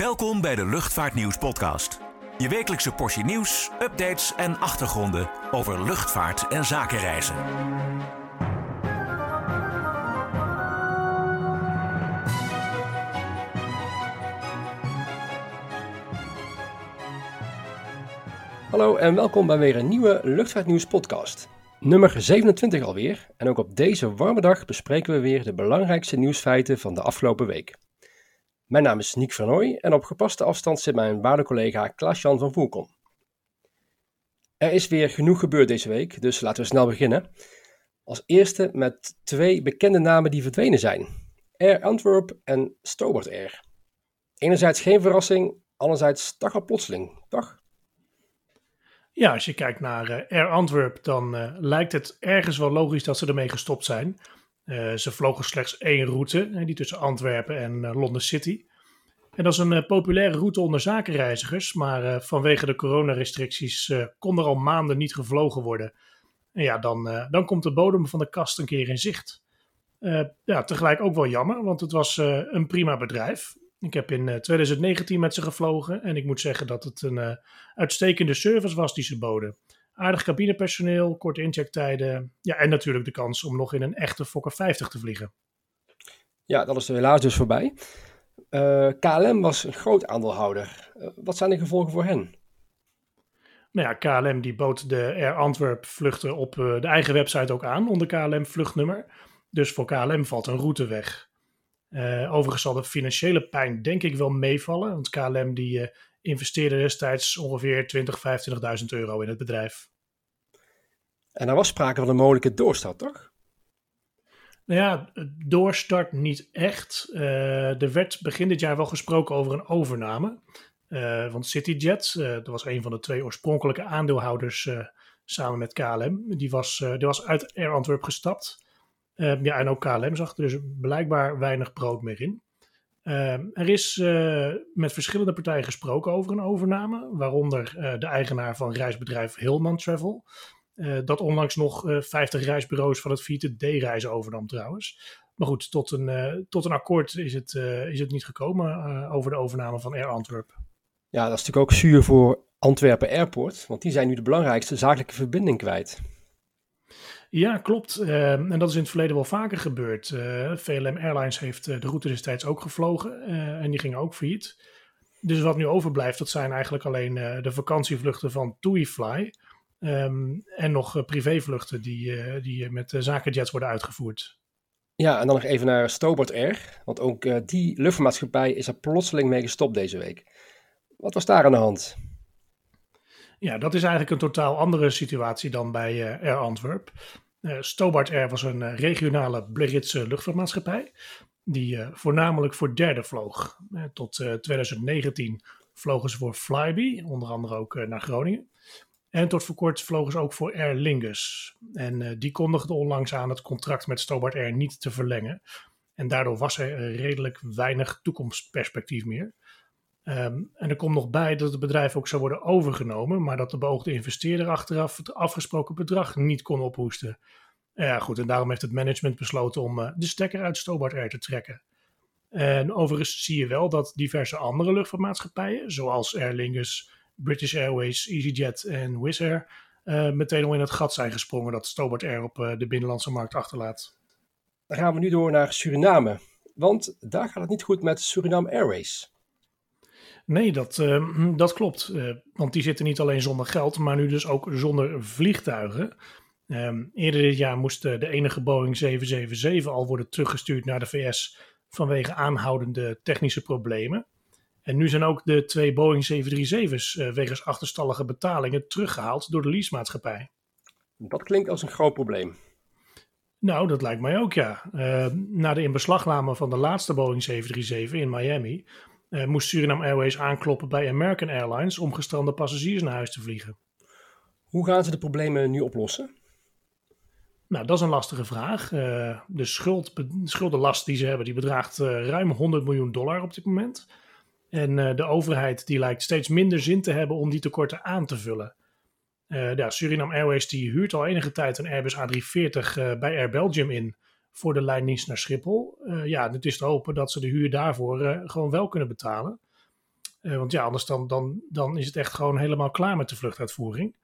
Welkom bij de Luchtvaartnieuws podcast. Je wekelijkse portie nieuws, updates en achtergronden over luchtvaart en zakenreizen. Hallo en welkom bij weer een nieuwe Luchtvaartnieuws podcast. Nummer 27 alweer en ook op deze warme dag bespreken we weer de belangrijkste nieuwsfeiten van de afgelopen week. Mijn naam is Niek Vernooy en op gepaste afstand zit mijn waarde collega Klaas-Jan van Voelkom. Er is weer genoeg gebeurd deze week, dus laten we snel beginnen. Als eerste met twee bekende namen die verdwenen zijn. Air Antwerp en Stobart Air. Enerzijds geen verrassing, anderzijds toch al plotseling, toch? Ja, als je kijkt naar uh, Air Antwerp, dan uh, lijkt het ergens wel logisch dat ze ermee gestopt zijn. Uh, ze vlogen slechts één route, die tussen Antwerpen en Londen City. En dat is een populaire route onder zakenreizigers, maar vanwege de coronarestricties kon er al maanden niet gevlogen worden. En ja, dan, dan komt de bodem van de kast een keer in zicht. ja, tegelijk ook wel jammer, want het was een prima bedrijf. Ik heb in 2019 met ze gevlogen en ik moet zeggen dat het een uitstekende service was die ze boden. Aardig cabinepersoneel, korte inchecktijden ja, en natuurlijk de kans om nog in een echte Fokker 50 te vliegen. Ja, dat is er helaas dus voorbij. Uh, KLM was een groot aandeelhouder. Uh, wat zijn de gevolgen voor hen? Nou ja, KLM die bood de Air Antwerp vluchten op uh, de eigen website ook aan onder KLM vluchtnummer. Dus voor KLM valt een route weg. overigens zal de financiële pijn denk ik wel meevallen, want KLM die investeerde destijds ongeveer 20.000, 25.000 euro in het bedrijf. En er was sprake van een mogelijke doorstart, toch? Nou ja, doorstart niet echt. Uh, er werd begin dit jaar wel gesproken over een overname. Uh, want CityJet, uh, dat was een van de twee oorspronkelijke aandeelhouders samen met KLM. Die was, die was uit Air Antwerp gestapt. ja, en ook KLM zag er dus blijkbaar weinig brood meer in. Uh, er is uh, met verschillende partijen gesproken over een overname, waaronder uh, de eigenaar van reisbedrijf Hillman Travel, eh, dat onlangs nog 50 reisbureaus van het Vierte D-reizen overnam trouwens. Maar goed, tot een, tot een akkoord is het, is het niet gekomen over de overname van Air Antwerp. Ja, dat is natuurlijk ook zuur voor Antwerpen Airport, want die zijn nu de belangrijkste zakelijke verbinding kwijt. Ja, klopt. Uh, en dat is in het verleden wel vaker gebeurd. Uh, VLM Airlines heeft uh, de route destijds ook gevlogen en die gingen ook failliet. Dus wat nu overblijft, dat zijn eigenlijk alleen de vakantievluchten van TuiFly. Um, en nog privévluchten die, die met zakenjets worden uitgevoerd. Ja, en dan nog even naar Stobart Air. Want ook die luchtvaartmaatschappij is er plotseling mee gestopt deze week. Wat was daar aan de hand? Ja, dat is eigenlijk een totaal andere situatie dan bij Air Antwerp. Uh, Stobart Air was een uh, regionale Britse luchtvaartmaatschappij die voornamelijk voor derde vloog. tot 2019 vlogen ze voor Flybe, onder andere ook naar Groningen. En tot voor kort vlogen ze ook voor Aer Lingus. En die kondigde onlangs aan het contract met Stobart Air niet te verlengen. En daardoor was er redelijk weinig toekomstperspectief meer. Um, en er komt nog bij dat het bedrijf ook zou worden overgenomen, maar dat de beoogde investeerder achteraf het afgesproken bedrag niet kon ophoesten. Ja, goed, en daarom heeft het management besloten om uh, de stekker uit Stobart Air te trekken. En overigens zie je wel dat diverse andere luchtvaartmaatschappijen, zoals Aer Lingus, British Airways, EasyJet en Wizz Air, uh, meteen al in het gat zijn gesprongen dat Stobart Air op uh, de binnenlandse markt achterlaat. Dan gaan we nu door naar Suriname, want daar gaat het niet goed met Suriname Airways. Nee, dat, uh, dat klopt. Uh, want die zitten niet alleen zonder geld, maar nu dus ook zonder vliegtuigen. Um, eerder dit jaar moest de enige Boeing 777 al worden teruggestuurd naar de VS vanwege aanhoudende technische problemen. En nu zijn ook de twee Boeing 737's uh, wegens achterstallige betalingen teruggehaald door de leasemaatschappij. Dat klinkt als een groot probleem. Nou, dat lijkt mij ook ja. Uh, na de inbeslagname van de laatste Boeing 737 in Miami uh, moest Suriname Airways aankloppen bij American Airlines om gestrande passagiers naar huis te vliegen. Hoe gaan ze de problemen nu oplossen? Nou, dat is een lastige vraag. Uh, de schuld, schuldenlast die ze hebben, die bedraagt uh, ruim 100 miljoen dollar op dit moment. En de overheid die lijkt steeds minder zin te hebben om die tekorten aan te vullen. ja, Suriname Airways die huurt al enige tijd een Airbus A340 bij Air Belgium in voor de lijndienst naar Schiphol. ja, het is te hopen dat ze de huur daarvoor gewoon wel kunnen betalen. want ja, anders dan, dan, dan is het echt gewoon helemaal klaar met de vluchtuitvoering.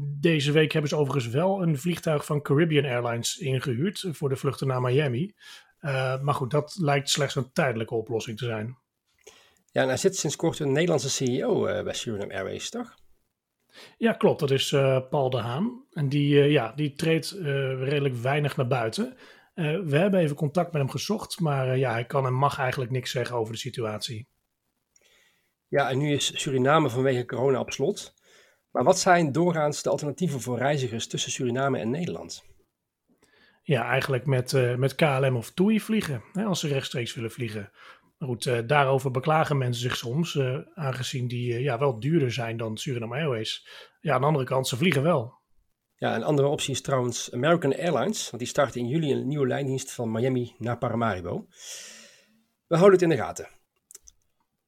deze week hebben ze overigens wel een vliegtuig van Caribbean Airlines ingehuurd voor de vluchten naar Miami. maar goed, dat lijkt slechts een tijdelijke oplossing te zijn. Ja, en er zit sinds kort een Nederlandse CEO bij Suriname Airways, toch? Ja, klopt. Dat is uh, Paul de Haan. En die, uh, ja, die treedt uh, redelijk weinig naar buiten. we hebben even contact met hem gezocht, maar ja, hij kan en mag eigenlijk niks zeggen over de situatie. Ja, en nu is Suriname vanwege corona op slot. Maar wat zijn doorgaans de alternatieven voor reizigers tussen Suriname en Nederland? Ja, eigenlijk met, met KLM of TUI vliegen, hè, als ze rechtstreeks willen vliegen. Goed, uh, daarover beklagen mensen zich soms, uh, aangezien die uh, ja, wel duurder zijn dan Suriname Airways. Ja, aan de andere kant, ze vliegen wel. Ja, een andere optie is trouwens American Airlines, want die start in juli een nieuwe lijndienst van Miami naar Paramaribo. We houden het in de gaten.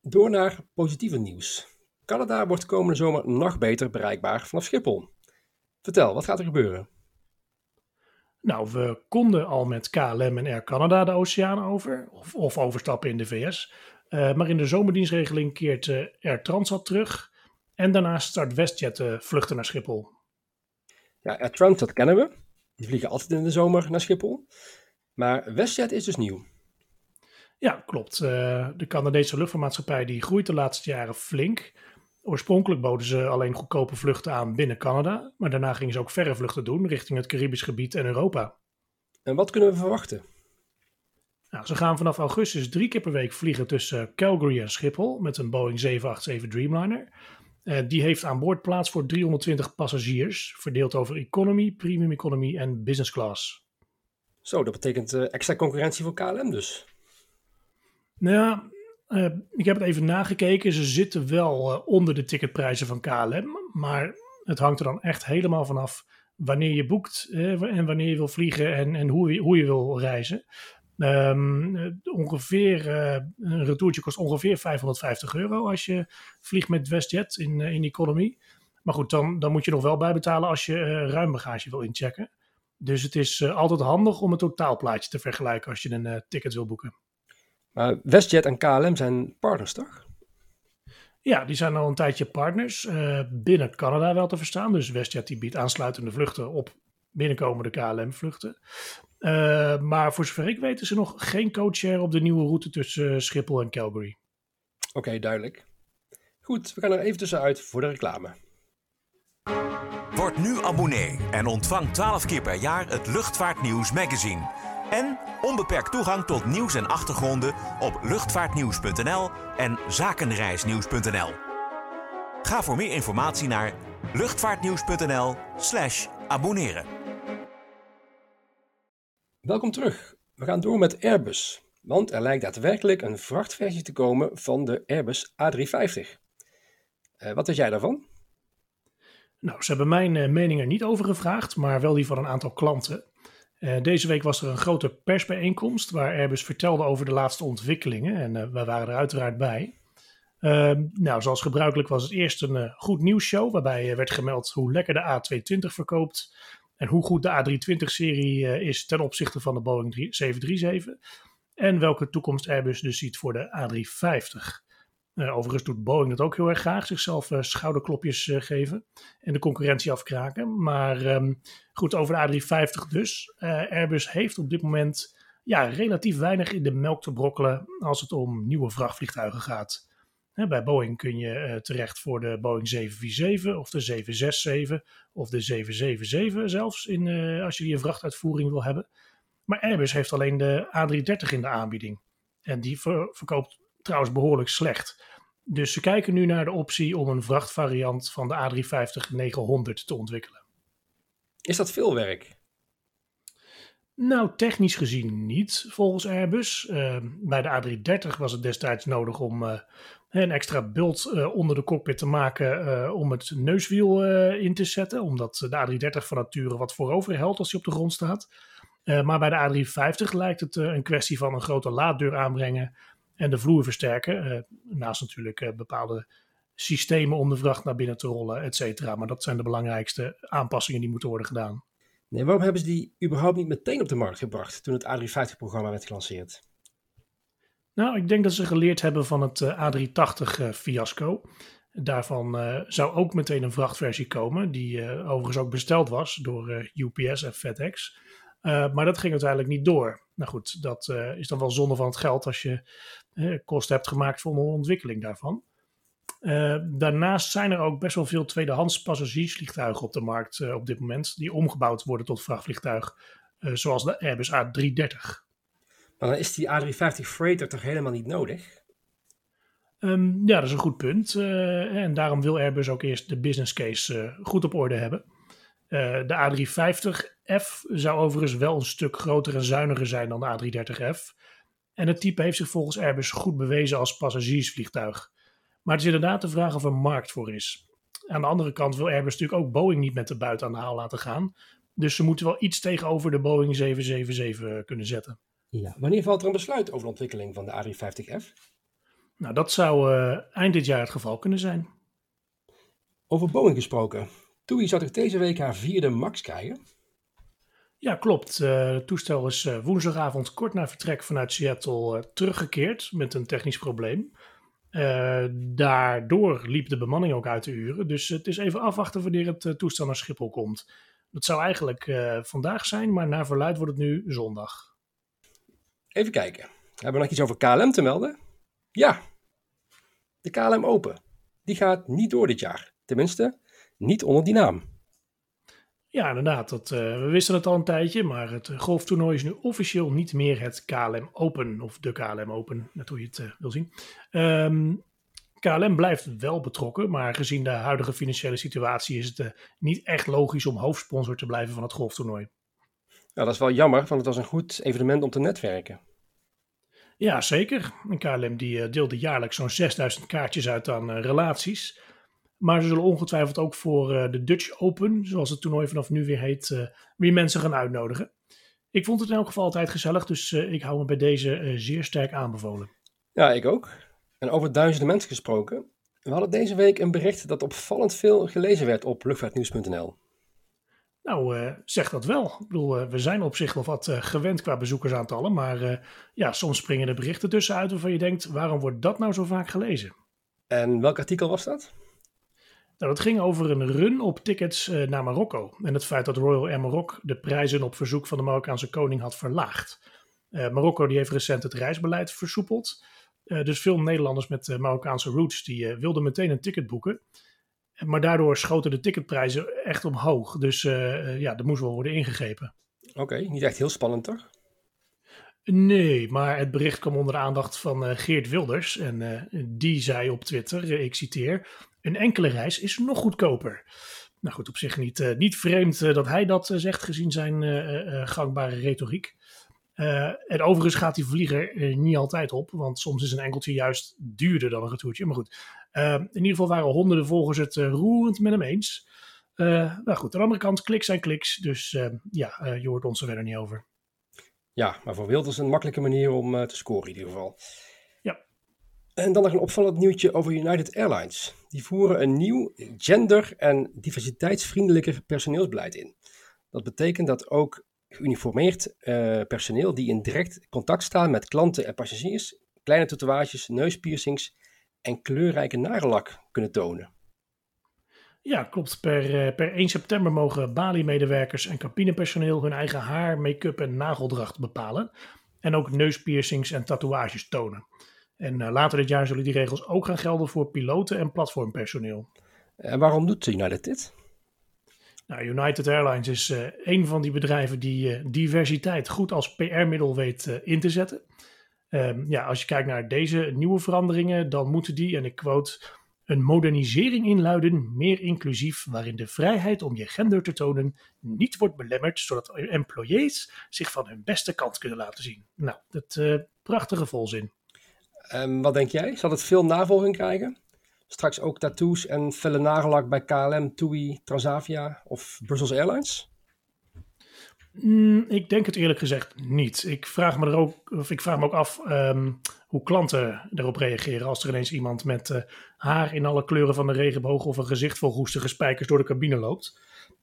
Door naar positieve nieuws. Canada wordt komende zomer nog beter bereikbaar vanaf Schiphol. Vertel, wat gaat er gebeuren? Nou, we konden al met KLM en Air Canada de oceaan over, of, of overstappen in de VS. Uh, eh, maar in de zomerdienstregeling keert uh, Air Transat terug. En daarnaast start WestJet uh, vluchten naar Schiphol. Ja, Air Transat kennen we. Die vliegen altijd in de zomer naar Schiphol. Maar WestJet is dus nieuw. Ja, klopt. de Canadese luchtvaartmaatschappij die groeit de laatste jaren flink. Oorspronkelijk boden ze alleen goedkope vluchten aan binnen Canada, maar daarna gingen ze ook verre vluchten doen richting het Caribisch gebied en Europa. En wat kunnen we verwachten? Nou, ze gaan vanaf augustus drie keer per week vliegen tussen Calgary en Schiphol met een Boeing 787 Dreamliner. Uh, die heeft aan boord plaats voor 320 passagiers, verdeeld over economy, premium economy en business class. Zo, dat betekent uh, extra concurrentie voor KLM dus. Nou ja, uh, ik heb het even nagekeken. Ze zitten wel uh, onder de ticketprijzen van KLM. Maar het hangt er dan echt helemaal vanaf wanneer je boekt uh, en wanneer je wil vliegen en, en hoe, je, hoe je wil reizen. Um, ongeveer, een retourtje kost ongeveer 550 euro als je vliegt met WestJet in, in economy. Maar goed, dan, dan moet je nog wel bijbetalen als je ruim bagage wil inchecken. Dus het is altijd handig om een totaalplaatje te vergelijken als je een ticket wil boeken. Maar WestJet en KLM zijn partners, toch? Ja, die zijn al een tijdje partners. Uh, binnen Canada wel te verstaan. Dus WestJet die biedt aansluitende vluchten op binnenkomende KLM-vluchten. Uh, eh, maar voor zover ik weet is er nog geen codeshare op de nieuwe route tussen uh, Schiphol en Calgary. Oké, okay, duidelijk. Goed, we gaan er even tussenuit voor de reclame. Word nu abonnee en ontvang 12 keer per jaar het Luchtvaartnieuws magazine en onbeperkt toegang tot nieuws en achtergronden op luchtvaartnieuws.nl en zakenreisnieuws.nl. Ga voor meer informatie naar luchtvaartnieuws.nl/slash abonneren. Welkom terug. We gaan door met Airbus, want er lijkt daadwerkelijk een vrachtversie te komen van de Airbus A350. Uh, wat weet jij daarvan? Nou, ze hebben mijn uh, mening er niet over gevraagd, maar wel die van een aantal klanten. Uh, deze week was er een grote persbijeenkomst waar Airbus vertelde over de laatste ontwikkelingen en uh, wij waren er uiteraard bij. Uh, nou, zoals gebruikelijk was het eerst een uh, goed nieuwsshow waarbij werd gemeld hoe lekker de A220 verkoopt en hoe goed de A320-serie is ten opzichte van de Boeing 737 en welke toekomst Airbus dus ziet voor de A350. Uh, overigens doet Boeing dat ook heel erg graag, zichzelf uh, schouderklopjes uh, geven en de concurrentie afkraken. Maar um, goed, over de A350 dus. Airbus heeft op dit moment ja, relatief weinig in de melk te brokkelen als het om nieuwe vrachtvliegtuigen gaat. Bij Boeing kun je terecht voor de Boeing 747 of de 767 of de 777 zelfs, in, als je die vrachtuitvoering wil hebben. Maar Airbus heeft alleen de A330 in de aanbieding. En die ver verkoopt trouwens behoorlijk slecht. Dus ze kijken nu naar de optie om een vrachtvariant van de A350-900 te ontwikkelen. Is dat veel werk? Nou, technisch gezien niet, volgens Airbus. Uh, bij de A330 was het destijds nodig om uh, een extra bult uh, onder de cockpit te maken om het neuswiel in te zetten. Omdat de A330 van nature wat voorover helpt als hij op de grond staat. maar bij de A350 lijkt het een kwestie van een grote laaddeur aanbrengen en de vloer versterken. Uh, naast natuurlijk uh, bepaalde systemen om de vracht naar binnen te rollen, et cetera. Maar dat zijn de belangrijkste aanpassingen die moeten worden gedaan. Nee, waarom hebben ze die überhaupt niet meteen op de markt gebracht toen het A350-programma werd gelanceerd? Nou, ik denk dat ze geleerd hebben van het A380-fiasco. Daarvan zou ook meteen een vrachtversie komen, die overigens ook besteld was door UPS en FedEx. maar dat ging uiteindelijk niet door. Nou goed, dat is dan wel zonde van het geld als je kosten hebt gemaakt voor een ontwikkeling daarvan. Uh, daarnaast zijn er ook best wel veel tweedehands passagiersvliegtuigen op de markt uh, op dit moment, die omgebouwd worden tot vrachtvliegtuig, uh, zoals de Airbus A330. Maar dan is die A350 Freighter toch helemaal niet nodig? Um, ja, dat is een goed punt. en daarom wil Airbus ook eerst de business case goed op orde hebben. de A350F zou overigens wel een stuk groter en zuiniger zijn dan de A330F. En het type heeft zich volgens Airbus goed bewezen als passagiersvliegtuig. Maar het is inderdaad de vraag of er markt voor is. Aan de andere kant wil Airbus natuurlijk ook Boeing niet met de buiten aan de haal laten gaan. Dus ze moeten wel iets tegenover de Boeing 777 kunnen zetten. Ja, wanneer valt er een besluit over de ontwikkeling van de A350F? Nou, dat zou uh, eind dit jaar het geval kunnen zijn. Over Boeing gesproken. TUI zou toch deze week haar vierde MAX krijgen? Ja, klopt. Uh, het toestel is uh, woensdagavond kort na vertrek vanuit Seattle teruggekeerd met een technisch probleem. Daardoor liep de bemanning ook uit de uren. Dus het is even afwachten wanneer het toestel naar Schiphol komt. Dat zou eigenlijk vandaag zijn, maar naar verluid wordt het nu zondag. Even kijken. Hebben we nog iets over KLM te melden? Ja, de KLM Open. Die gaat niet door dit jaar. Tenminste, niet onder die naam. Ja, inderdaad. Dat, uh, we wisten het al een tijdje, maar het golftoernooi is nu officieel niet meer het KLM Open, of de KLM Open, net hoe je het uh, wil zien. Um, ehm, KLM blijft wel betrokken, maar gezien de huidige financiële situatie is het uh, niet echt logisch om hoofdsponsor te blijven van het golftoernooi. Ja, dat is wel jammer, want het was een goed evenement om te netwerken. Ja, zeker. KLM die deelde jaarlijks zo'n 6000 kaartjes uit aan relaties. Maar ze zullen ongetwijfeld ook voor uh, de Dutch Open, zoals het toernooi vanaf nu weer heet, weer mensen gaan uitnodigen. Ik vond het in elk geval altijd gezellig, dus uh, ik hou me bij deze zeer sterk aanbevolen. Ja, ik ook. En over duizenden mensen gesproken. We hadden deze week een bericht dat opvallend veel gelezen werd op luchtvaartnieuws.nl. Nou, zeg dat wel. Ik bedoel, we zijn op zich nog wat gewend qua bezoekersaantallen, maar ja, soms springen er berichten tussenuit waarvan je denkt, waarom wordt dat nou zo vaak gelezen? En welk artikel was dat? Nou, dat ging over een run op tickets uh, naar Marokko. En het feit dat Royal Air Maroc de prijzen op verzoek van de Marokkaanse koning had verlaagd. Uh, Marokko die heeft recent het reisbeleid versoepeld. Uh, dus veel Nederlanders met Marokkaanse roots die wilden meteen een ticket boeken. Maar daardoor schoten de ticketprijzen echt omhoog. Dus ja, er moest wel worden ingegrepen. Oké, niet echt heel spannend toch? Nee, maar het bericht kwam onder de aandacht van Geert Wilders. En die zei op Twitter, ik citeer... Een enkele reis is nog goedkoper. Nou goed, op zich niet, niet vreemd dat hij dat zegt, gezien zijn gangbare retoriek. en overigens gaat die vlieger niet altijd op, want soms is een enkeltje juist duurder dan een retourtje. Maar goed, in ieder geval waren honderden volgers het roerend met hem eens. nou goed, aan de andere kant, kliks zijn kliks, dus ja, je hoort ons er verder niet over. Ja, maar voor Wilders een makkelijke manier om te scoren in ieder geval. En dan nog een opvallend nieuwtje over United Airlines. Die voeren een nieuw gender- en diversiteitsvriendelijker personeelsbeleid in. Dat betekent dat ook geuniformeerd uh, personeel die in direct contact staan met klanten en passagiers, kleine tatoeages, neuspiercings en kleurrijke nagellak kunnen tonen. Ja, klopt. Per, eh, per 1 september mogen Bali-medewerkers en cabinepersoneel hun eigen haar, make-up en nageldracht bepalen. En ook neuspiercings en tatoeages tonen. En uh, later dit jaar zullen die regels ook gaan gelden voor piloten en platformpersoneel. En waarom doet United dit? Nou, United Airlines is uh, een van die bedrijven die uh, diversiteit goed als PR-middel weet in te zetten. Um, ja, als je kijkt naar deze nieuwe veranderingen, dan moeten die, en ik quote, een modernisering inluiden, meer inclusief, waarin de vrijheid om je gender te tonen niet wordt belemmerd, zodat employees zich van hun beste kant kunnen laten zien. Nou, dat prachtige volzin. Um, wat denk jij? Zal het veel navolging krijgen? Straks ook tattoos en felle nagellak bij KLM, TUI, Transavia of Brussels Airlines? Mm, ik denk het eerlijk gezegd niet. Ik vraag me, er ook, of ik vraag me ook af um, hoe klanten erop reageren als er ineens iemand met uh, haar in alle kleuren van de regenboog of een gezicht vol roestige spijkers door de cabine loopt.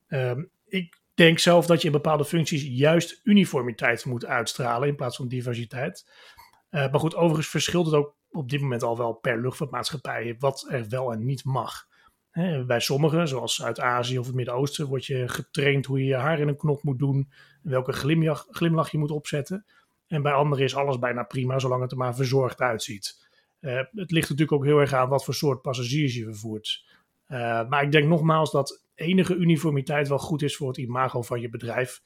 Um, ik denk zelf dat je in bepaalde functies juist uniformiteit moet uitstralen in plaats van diversiteit. maar goed, overigens verschilt het ook op dit moment al wel per luchtvaartmaatschappij wat er wel en niet mag. bij sommigen, zoals uit Azië of het Midden-Oosten, word je getraind hoe je je haar in een knop moet doen, welke glimlach, glimlach je moet opzetten. En bij anderen is alles bijna prima, zolang het er maar verzorgd uitziet. Uh, het ligt natuurlijk ook heel erg aan wat voor soort passagiers je vervoert. Uh, maar ik denk nogmaals dat enige uniformiteit wel goed is voor het imago van je bedrijf.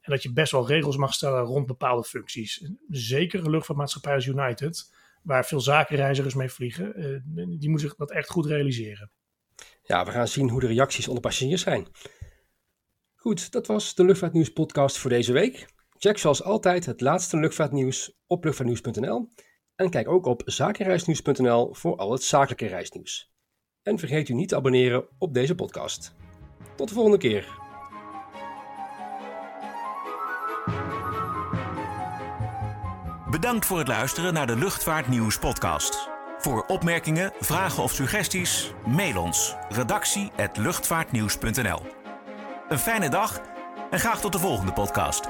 En dat je best wel regels mag stellen rond bepaalde functies. Zeker een luchtvaartmaatschappij als United, waar veel zakenreizigers mee vliegen, uh, die moet zich dat echt goed realiseren. Ja, we gaan zien hoe de reacties onder passagiers zijn. Goed, dat was de Luchtvaartnieuws podcast voor deze week. Check zoals altijd het laatste luchtvaartnieuws op luchtvaartnieuws.nl en kijk ook op zakenreisnieuws.nl voor al het zakelijke reisnieuws. En vergeet u niet te abonneren op deze podcast. Tot de volgende keer. Bedankt voor het luisteren naar de Luchtvaartnieuws podcast. Voor opmerkingen, vragen of suggesties, mail ons redactie@luchtvaartnieuws.nl. Een fijne dag en graag tot de volgende podcast.